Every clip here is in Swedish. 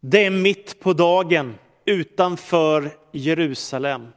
Det är mitt på dagen utanför Jerusalem.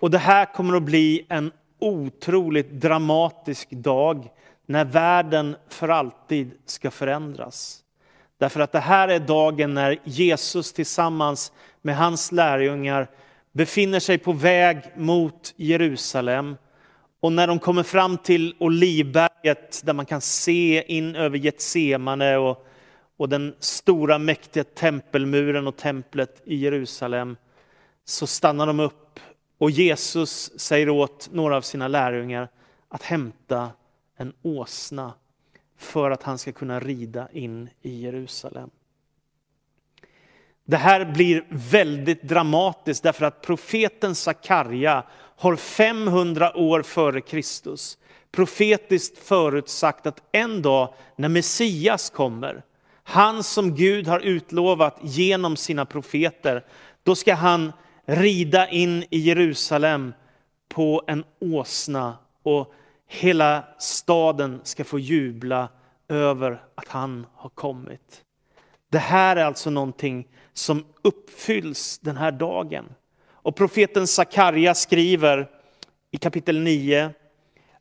Och det här kommer att bli en otroligt dramatisk dag när världen för alltid ska förändras. Därför att det här är dagen när Jesus tillsammans med hans lärjungar befinner sig på väg mot Jerusalem. Och när de kommer fram till Olivberget där man kan se in över Getsemane och, och den stora mäktiga tempelmuren och templet i Jerusalem så stannar de upp och Jesus säger åt några av sina lärjungar att hämta en åsna för att han ska kunna rida in i Jerusalem. Det här blir väldigt dramatiskt därför att profeten Sakarja har 500 år före Kristus profetiskt förutsagt att en dag när Messias kommer, han som Gud har utlovat genom sina profeter, då ska han rida in i Jerusalem på en åsna och hela staden ska få jubla över att han har kommit. Det här är alltså någonting som uppfylls den här dagen. Och profeten Sakarja skriver i kapitel 9.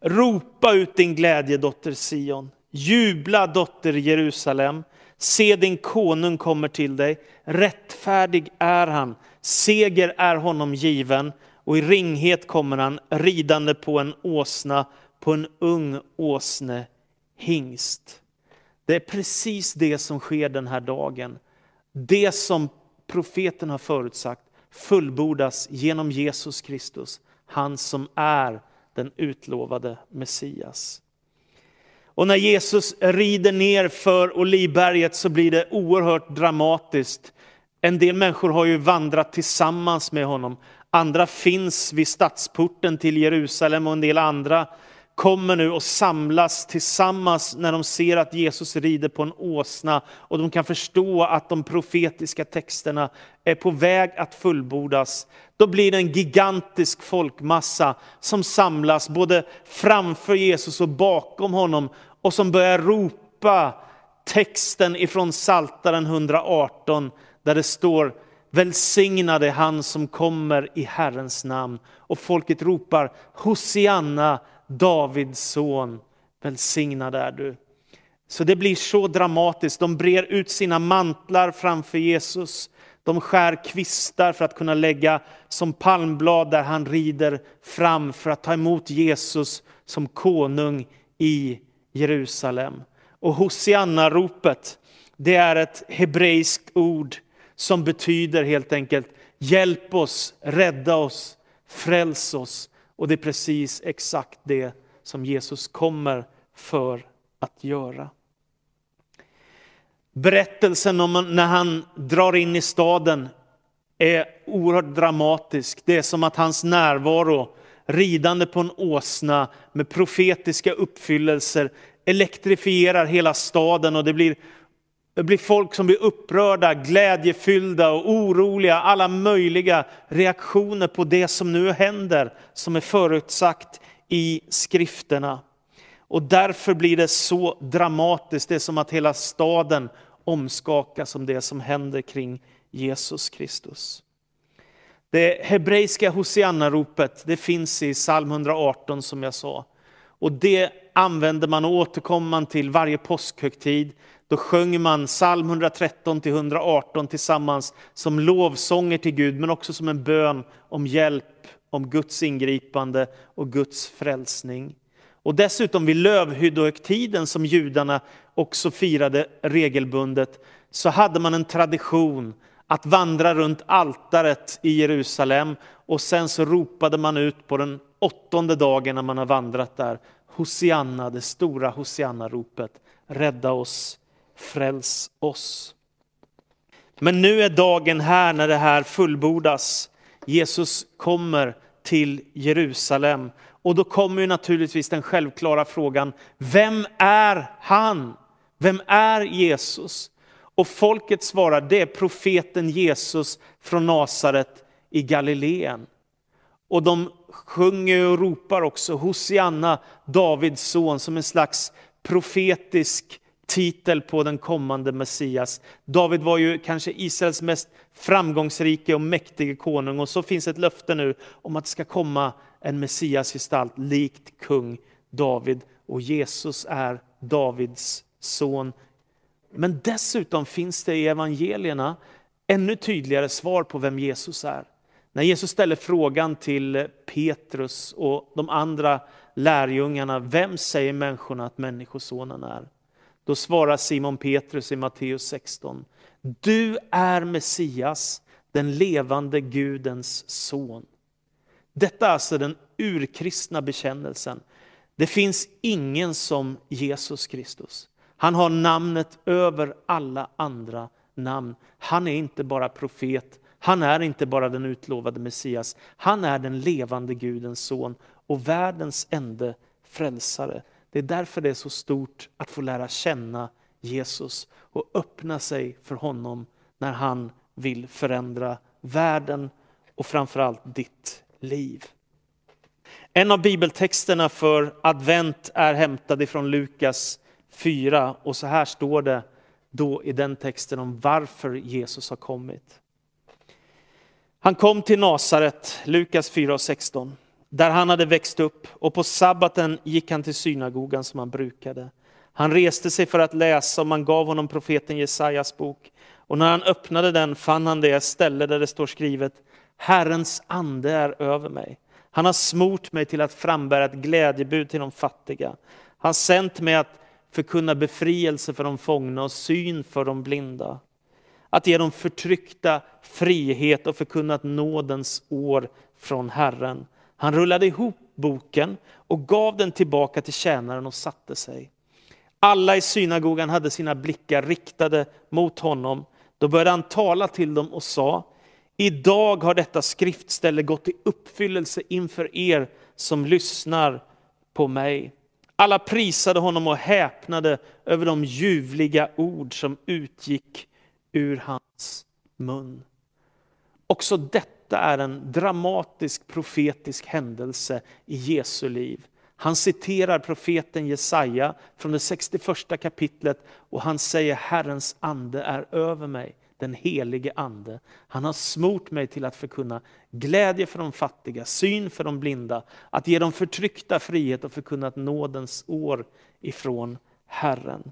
Ropa ut din glädje dotter Sion. Jubla dotter Jerusalem. Se din konung kommer till dig. Rättfärdig är han. Seger är honom given. Och i ringhet kommer han ridande på en åsna, på en ung åsne hingst. Det är precis det som sker den här dagen. Det som profeten har förutsagt fullbordas genom Jesus Kristus, han som är den utlovade Messias. Och när Jesus rider ner för Olivberget så blir det oerhört dramatiskt. En del människor har ju vandrat tillsammans med honom. Andra finns vid stadsporten till Jerusalem och en del andra kommer nu och samlas tillsammans när de ser att Jesus rider på en åsna och de kan förstå att de profetiska texterna är på väg att fullbordas. Då blir det en gigantisk folkmassa som samlas både framför Jesus och bakom honom och som börjar ropa texten ifrån Saltaren 118 där det står Välsignade han som kommer i Herrens namn. Och folket ropar Hosianna Davids son, välsignad är du. Så det blir så dramatiskt. De brer ut sina mantlar framför Jesus. De skär kvistar för att kunna lägga som palmblad där han rider fram för att ta emot Jesus som konung i Jerusalem. Och Hosianna-ropet, det är ett hebreiskt ord som betyder helt enkelt hjälp oss, rädda oss, fräls oss. Och det är precis exakt det som Jesus kommer för att göra. Berättelsen om när han drar in i staden är oerhört dramatisk. Det är som att hans närvaro, ridande på en åsna med profetiska uppfyllelser, elektrifierar hela staden och det blir det blir folk som blir upprörda, glädjefyllda och oroliga. Alla möjliga reaktioner på det som nu händer, som är förutsagt i skrifterna. Och därför blir det så dramatiskt. Det är som att hela staden omskakas om det som händer kring Jesus Kristus. Det hebreiska Hosianna-ropet det finns i psalm 118 som jag sa. Och det använder man och återkommer man till varje påskhögtid. Då sjöng man psalm 113 till 118 tillsammans som lovsånger till Gud, men också som en bön om hjälp, om Guds ingripande och Guds frälsning. Och dessutom vid lövhyddohögtiden som judarna också firade regelbundet, så hade man en tradition att vandra runt altaret i Jerusalem och sen så ropade man ut på den åttonde dagen när man har vandrat där, Hosianna, det stora Hosianna-ropet, rädda oss fräls oss. Men nu är dagen här när det här fullbordas. Jesus kommer till Jerusalem. Och då kommer ju naturligtvis den självklara frågan, vem är han? Vem är Jesus? Och folket svarar, det är profeten Jesus från Nasaret i Galileen. Och de sjunger och ropar också Hosianna, Davids son, som en slags profetisk titel på den kommande Messias. David var ju kanske Israels mest framgångsrike och mäktige konung och så finns ett löfte nu om att det ska komma en Messias gestalt likt kung David och Jesus är Davids son. Men dessutom finns det i evangelierna ännu tydligare svar på vem Jesus är. När Jesus ställer frågan till Petrus och de andra lärjungarna, vem säger människorna att Människosonen är? Då svarar Simon Petrus i Matteus 16, du är Messias, den levande Gudens son. Detta är alltså den urkristna bekännelsen. Det finns ingen som Jesus Kristus. Han har namnet över alla andra namn. Han är inte bara profet, han är inte bara den utlovade Messias, han är den levande Gudens son och världens enda frälsare. Det är därför det är så stort att få lära känna Jesus och öppna sig för honom när han vill förändra världen och framförallt ditt liv. En av bibeltexterna för advent är hämtad ifrån Lukas 4 och så här står det då i den texten om varför Jesus har kommit. Han kom till Nasaret, Lukas 4 och 16, där han hade växt upp och på sabbaten gick han till synagogan som han brukade. Han reste sig för att läsa och man gav honom profeten Jesajas bok. Och när han öppnade den fann han det ställe där det står skrivet Herrens ande är över mig. Han har smort mig till att frambära ett glädjebud till de fattiga. Han sänt mig att förkunna befrielse för de fångna och syn för de blinda. Att ge de förtryckta frihet och förkunna nådens år från Herren. Han rullade ihop boken och gav den tillbaka till tjänaren och satte sig. Alla i synagogan hade sina blickar riktade mot honom. Då började han tala till dem och sa, idag har detta skriftställe gått i uppfyllelse inför er som lyssnar på mig. Alla prisade honom och häpnade över de ljuvliga ord som utgick ur hans mun. Också detta är en dramatisk profetisk händelse i Jesu liv. Han citerar profeten Jesaja från det 61 kapitlet och han säger Herrens ande är över mig, den helige ande. Han har smort mig till att förkunna glädje för de fattiga, syn för de blinda, att ge de förtryckta frihet och förkunna ett nådens år ifrån Herren.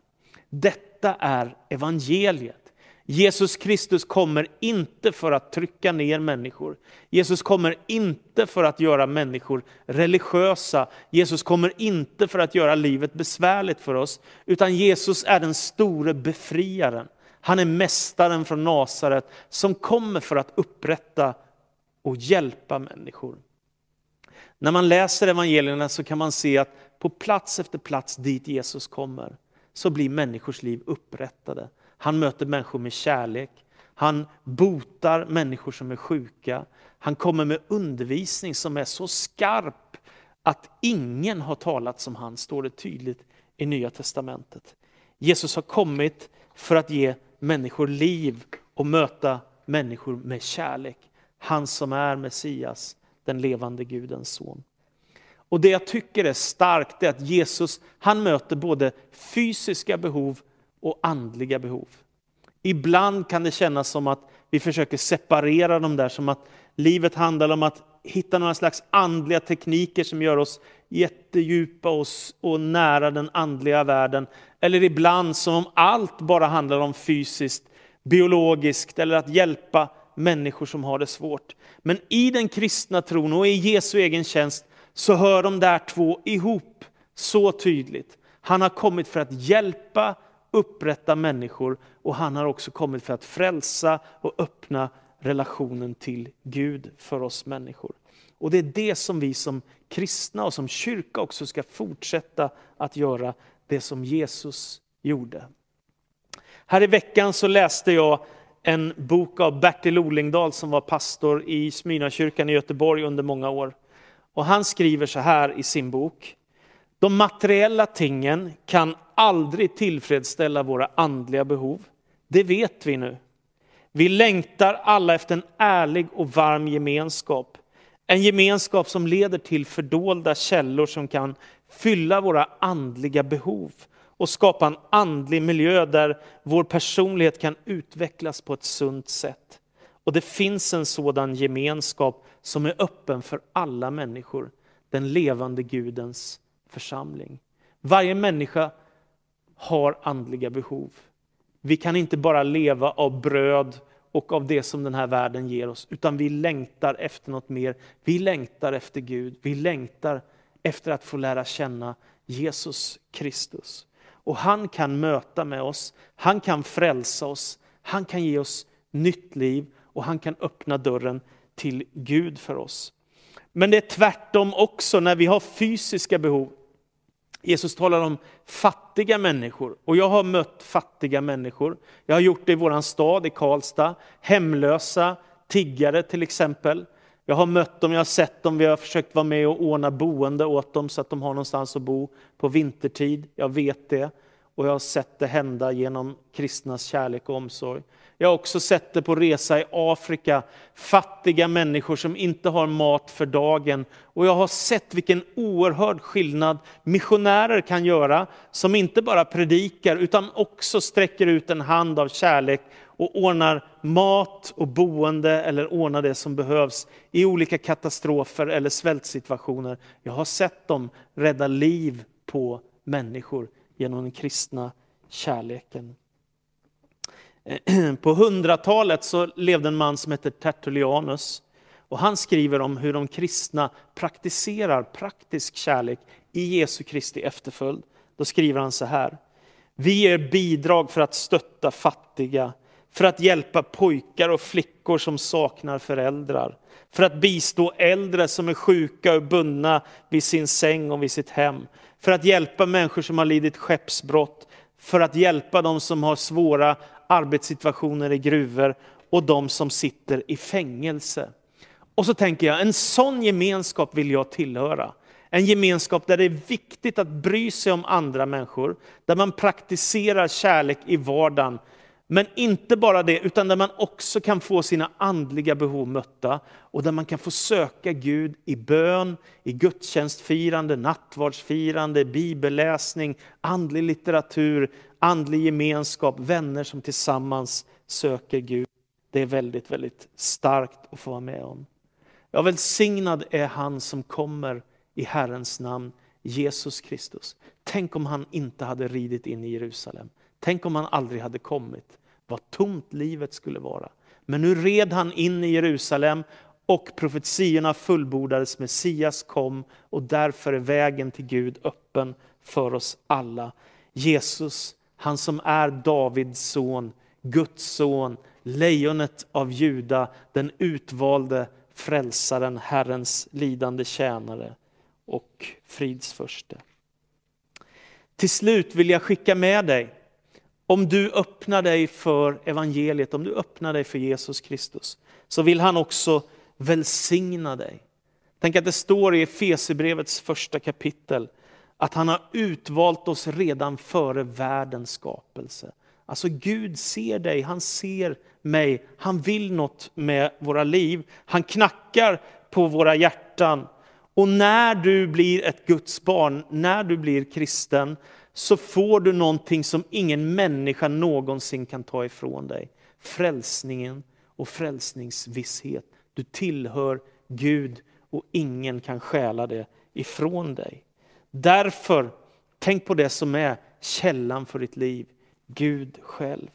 Detta är evangeliet. Jesus Kristus kommer inte för att trycka ner människor. Jesus kommer inte för att göra människor religiösa. Jesus kommer inte för att göra livet besvärligt för oss. Utan Jesus är den store befriaren. Han är mästaren från Nasaret som kommer för att upprätta och hjälpa människor. När man läser evangelierna så kan man se att på plats efter plats dit Jesus kommer så blir människors liv upprättade. Han möter människor med kärlek. Han botar människor som är sjuka. Han kommer med undervisning som är så skarp att ingen har talat som han, står det tydligt i Nya Testamentet. Jesus har kommit för att ge människor liv och möta människor med kärlek. Han som är Messias, den levande Gudens son. Och Det jag tycker är starkt är att Jesus han möter både fysiska behov och andliga behov. Ibland kan det kännas som att vi försöker separera dem där, som att livet handlar om att hitta några slags andliga tekniker som gör oss jättedjupa och, och nära den andliga världen. Eller ibland som om allt bara handlar om fysiskt, biologiskt eller att hjälpa människor som har det svårt. Men i den kristna tron och i Jesu egen tjänst så hör de där två ihop så tydligt. Han har kommit för att hjälpa upprätta människor och han har också kommit för att frälsa och öppna relationen till Gud för oss människor. Och det är det som vi som kristna och som kyrka också ska fortsätta att göra, det som Jesus gjorde. Här i veckan så läste jag en bok av Bertil Olingdal som var pastor i Smyrnakyrkan i Göteborg under många år. Och han skriver så här i sin bok. De materiella tingen kan aldrig tillfredsställa våra andliga behov. Det vet vi nu. Vi längtar alla efter en ärlig och varm gemenskap. En gemenskap som leder till fördolda källor som kan fylla våra andliga behov och skapa en andlig miljö där vår personlighet kan utvecklas på ett sunt sätt. Och det finns en sådan gemenskap som är öppen för alla människor, den levande Gudens församling. Varje människa har andliga behov. Vi kan inte bara leva av bröd och av det som den här världen ger oss, utan vi längtar efter något mer. Vi längtar efter Gud, vi längtar efter att få lära känna Jesus Kristus. Och han kan möta med oss, han kan frälsa oss, han kan ge oss nytt liv och han kan öppna dörren till Gud för oss. Men det är tvärtom också när vi har fysiska behov. Jesus talar om fattiga människor och jag har mött fattiga människor. Jag har gjort det i vår stad, i Karlstad. Hemlösa, tiggare till exempel. Jag har mött dem, jag har sett dem, vi har försökt vara med och ordna boende åt dem så att de har någonstans att bo på vintertid. Jag vet det och jag har sett det hända genom kristnas kärlek och omsorg. Jag har också sett det på resa i Afrika, fattiga människor som inte har mat för dagen. Och jag har sett vilken oerhörd skillnad missionärer kan göra, som inte bara predikar utan också sträcker ut en hand av kärlek och ordnar mat och boende eller ordnar det som behövs i olika katastrofer eller svältsituationer. Jag har sett dem rädda liv på människor genom den kristna kärleken. På hundratalet så levde en man som hette Tertullianus. Och han skriver om hur de kristna praktiserar praktisk kärlek i Jesu Kristi efterföljd. Då skriver han så här. Vi ger bidrag för att stötta fattiga, för att hjälpa pojkar och flickor som saknar föräldrar, för att bistå äldre som är sjuka och bundna vid sin säng och vid sitt hem, för att hjälpa människor som har lidit skeppsbrott, för att hjälpa de som har svåra arbetssituationer i gruvor och de som sitter i fängelse. Och så tänker jag, en sån gemenskap vill jag tillhöra. En gemenskap där det är viktigt att bry sig om andra människor, där man praktiserar kärlek i vardagen, men inte bara det, utan där man också kan få sina andliga behov mötta och där man kan få söka Gud i bön, i gudstjänstfirande, nattvardsfirande, bibelläsning, andlig litteratur, andlig gemenskap, vänner som tillsammans söker Gud. Det är väldigt, väldigt starkt att få vara med om. Ja, välsignad är han som kommer i Herrens namn, Jesus Kristus. Tänk om han inte hade ridit in i Jerusalem. Tänk om han aldrig hade kommit vad tomt livet skulle vara. Men nu red han in i Jerusalem och profetiorna fullbordades, Messias kom och därför är vägen till Gud öppen för oss alla. Jesus, han som är Davids son, Guds son, lejonet av Juda, den utvalde frälsaren, Herrens lidande tjänare och fridsförste. Till slut vill jag skicka med dig om du öppnar dig för evangeliet, om du öppnar dig för Jesus Kristus, så vill han också välsigna dig. Tänk att det står i Efesierbrevets första kapitel att han har utvalt oss redan före världens skapelse. Alltså Gud ser dig, han ser mig, han vill något med våra liv. Han knackar på våra hjärtan. Och när du blir ett Guds barn, när du blir kristen, så får du någonting som ingen människa någonsin kan ta ifrån dig. Frälsningen och frälsningsvisshet. Du tillhör Gud och ingen kan stjäla det ifrån dig. Därför, tänk på det som är källan för ditt liv, Gud själv.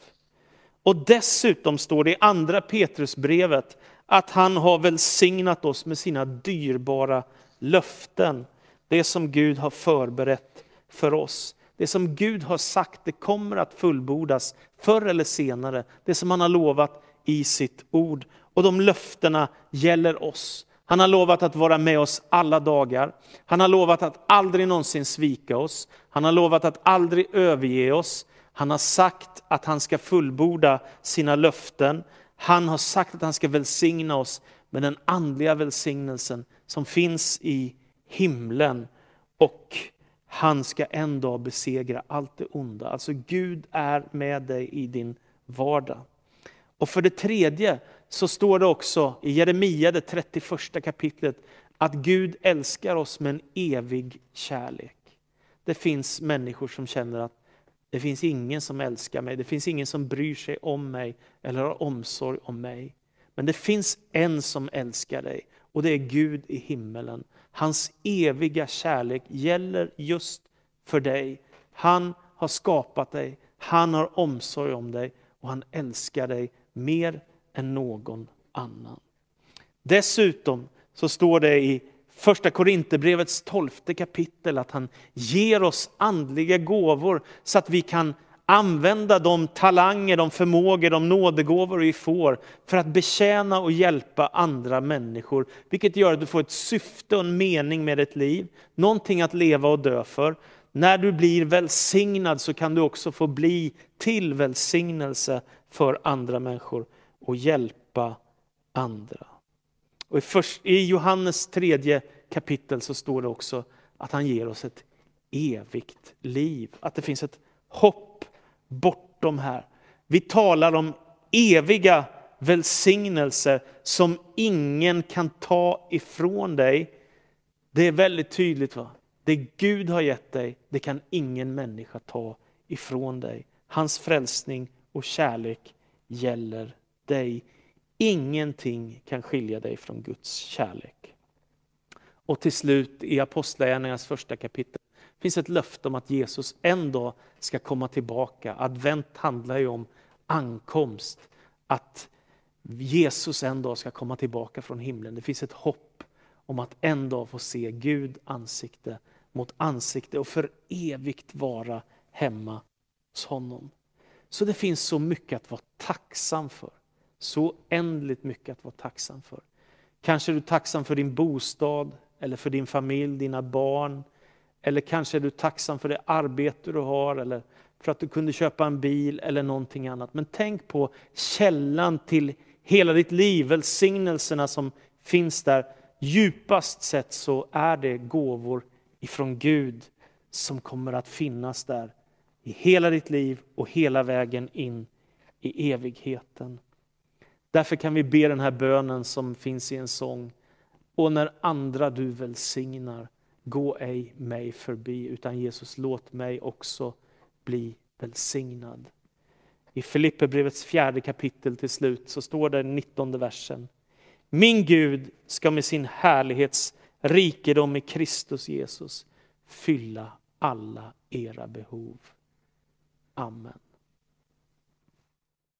Och dessutom står det i andra Petrusbrevet att han har välsignat oss med sina dyrbara löften. Det som Gud har förberett för oss. Det som Gud har sagt, det kommer att fullbordas förr eller senare. Det som han har lovat i sitt ord. Och de löftena gäller oss. Han har lovat att vara med oss alla dagar. Han har lovat att aldrig någonsin svika oss. Han har lovat att aldrig överge oss. Han har sagt att han ska fullborda sina löften. Han har sagt att han ska välsigna oss med den andliga välsignelsen som finns i himlen. Och han ska en dag besegra allt det onda. Alltså Gud är med dig i din vardag. Och för det tredje så står det också i Jeremia, det 31 kapitlet, att Gud älskar oss med en evig kärlek. Det finns människor som känner att Det finns ingen som älskar mig, det finns ingen som bryr sig om mig eller har omsorg om mig. Men det finns en som älskar dig och det är Gud i himmelen. Hans eviga kärlek gäller just för dig. Han har skapat dig, han har omsorg om dig och han älskar dig mer än någon annan. Dessutom så står det i första Korinthierbrevets tolfte kapitel att han ger oss andliga gåvor så att vi kan använda de talanger, de förmågor, de nådegåvor vi får för att betjäna och hjälpa andra människor. Vilket gör att du får ett syfte och en mening med ditt liv, någonting att leva och dö för. När du blir välsignad så kan du också få bli till välsignelse för andra människor och hjälpa andra. Och i, först, I Johannes tredje kapitel så står det också att han ger oss ett evigt liv. Att det finns ett hopp bortom här. Vi talar om eviga välsignelser som ingen kan ta ifrån dig. Det är väldigt tydligt. va? Det Gud har gett dig, det kan ingen människa ta ifrån dig. Hans frälsning och kärlek gäller dig. Ingenting kan skilja dig från Guds kärlek. Och till slut i Apostlagärningarnas första kapitel det finns ett löfte om att Jesus en dag ska komma tillbaka. Advent handlar ju om ankomst, att Jesus en dag ska komma tillbaka från himlen. Det finns ett hopp om att en dag få se Gud ansikte mot ansikte och för evigt vara hemma hos honom. Så det finns så mycket att vara tacksam för. Så ändligt mycket att vara tacksam för. Kanske är du tacksam för din bostad, eller för din familj, dina barn. Eller kanske är du tacksam för det arbete du har, eller för att du kunde köpa en bil eller någonting annat. Men tänk på källan till hela ditt liv, välsignelserna som finns där. Djupast sett så är det gåvor ifrån Gud som kommer att finnas där i hela ditt liv och hela vägen in i evigheten. Därför kan vi be den här bönen som finns i en sång. Och när andra du välsignar, gå ej mig förbi, utan Jesus låt mig också bli välsignad. I Filipperbrevets fjärde kapitel till slut så står det i 19 versen. Min Gud ska med sin härlighets rikedom i Kristus Jesus fylla alla era behov. Amen.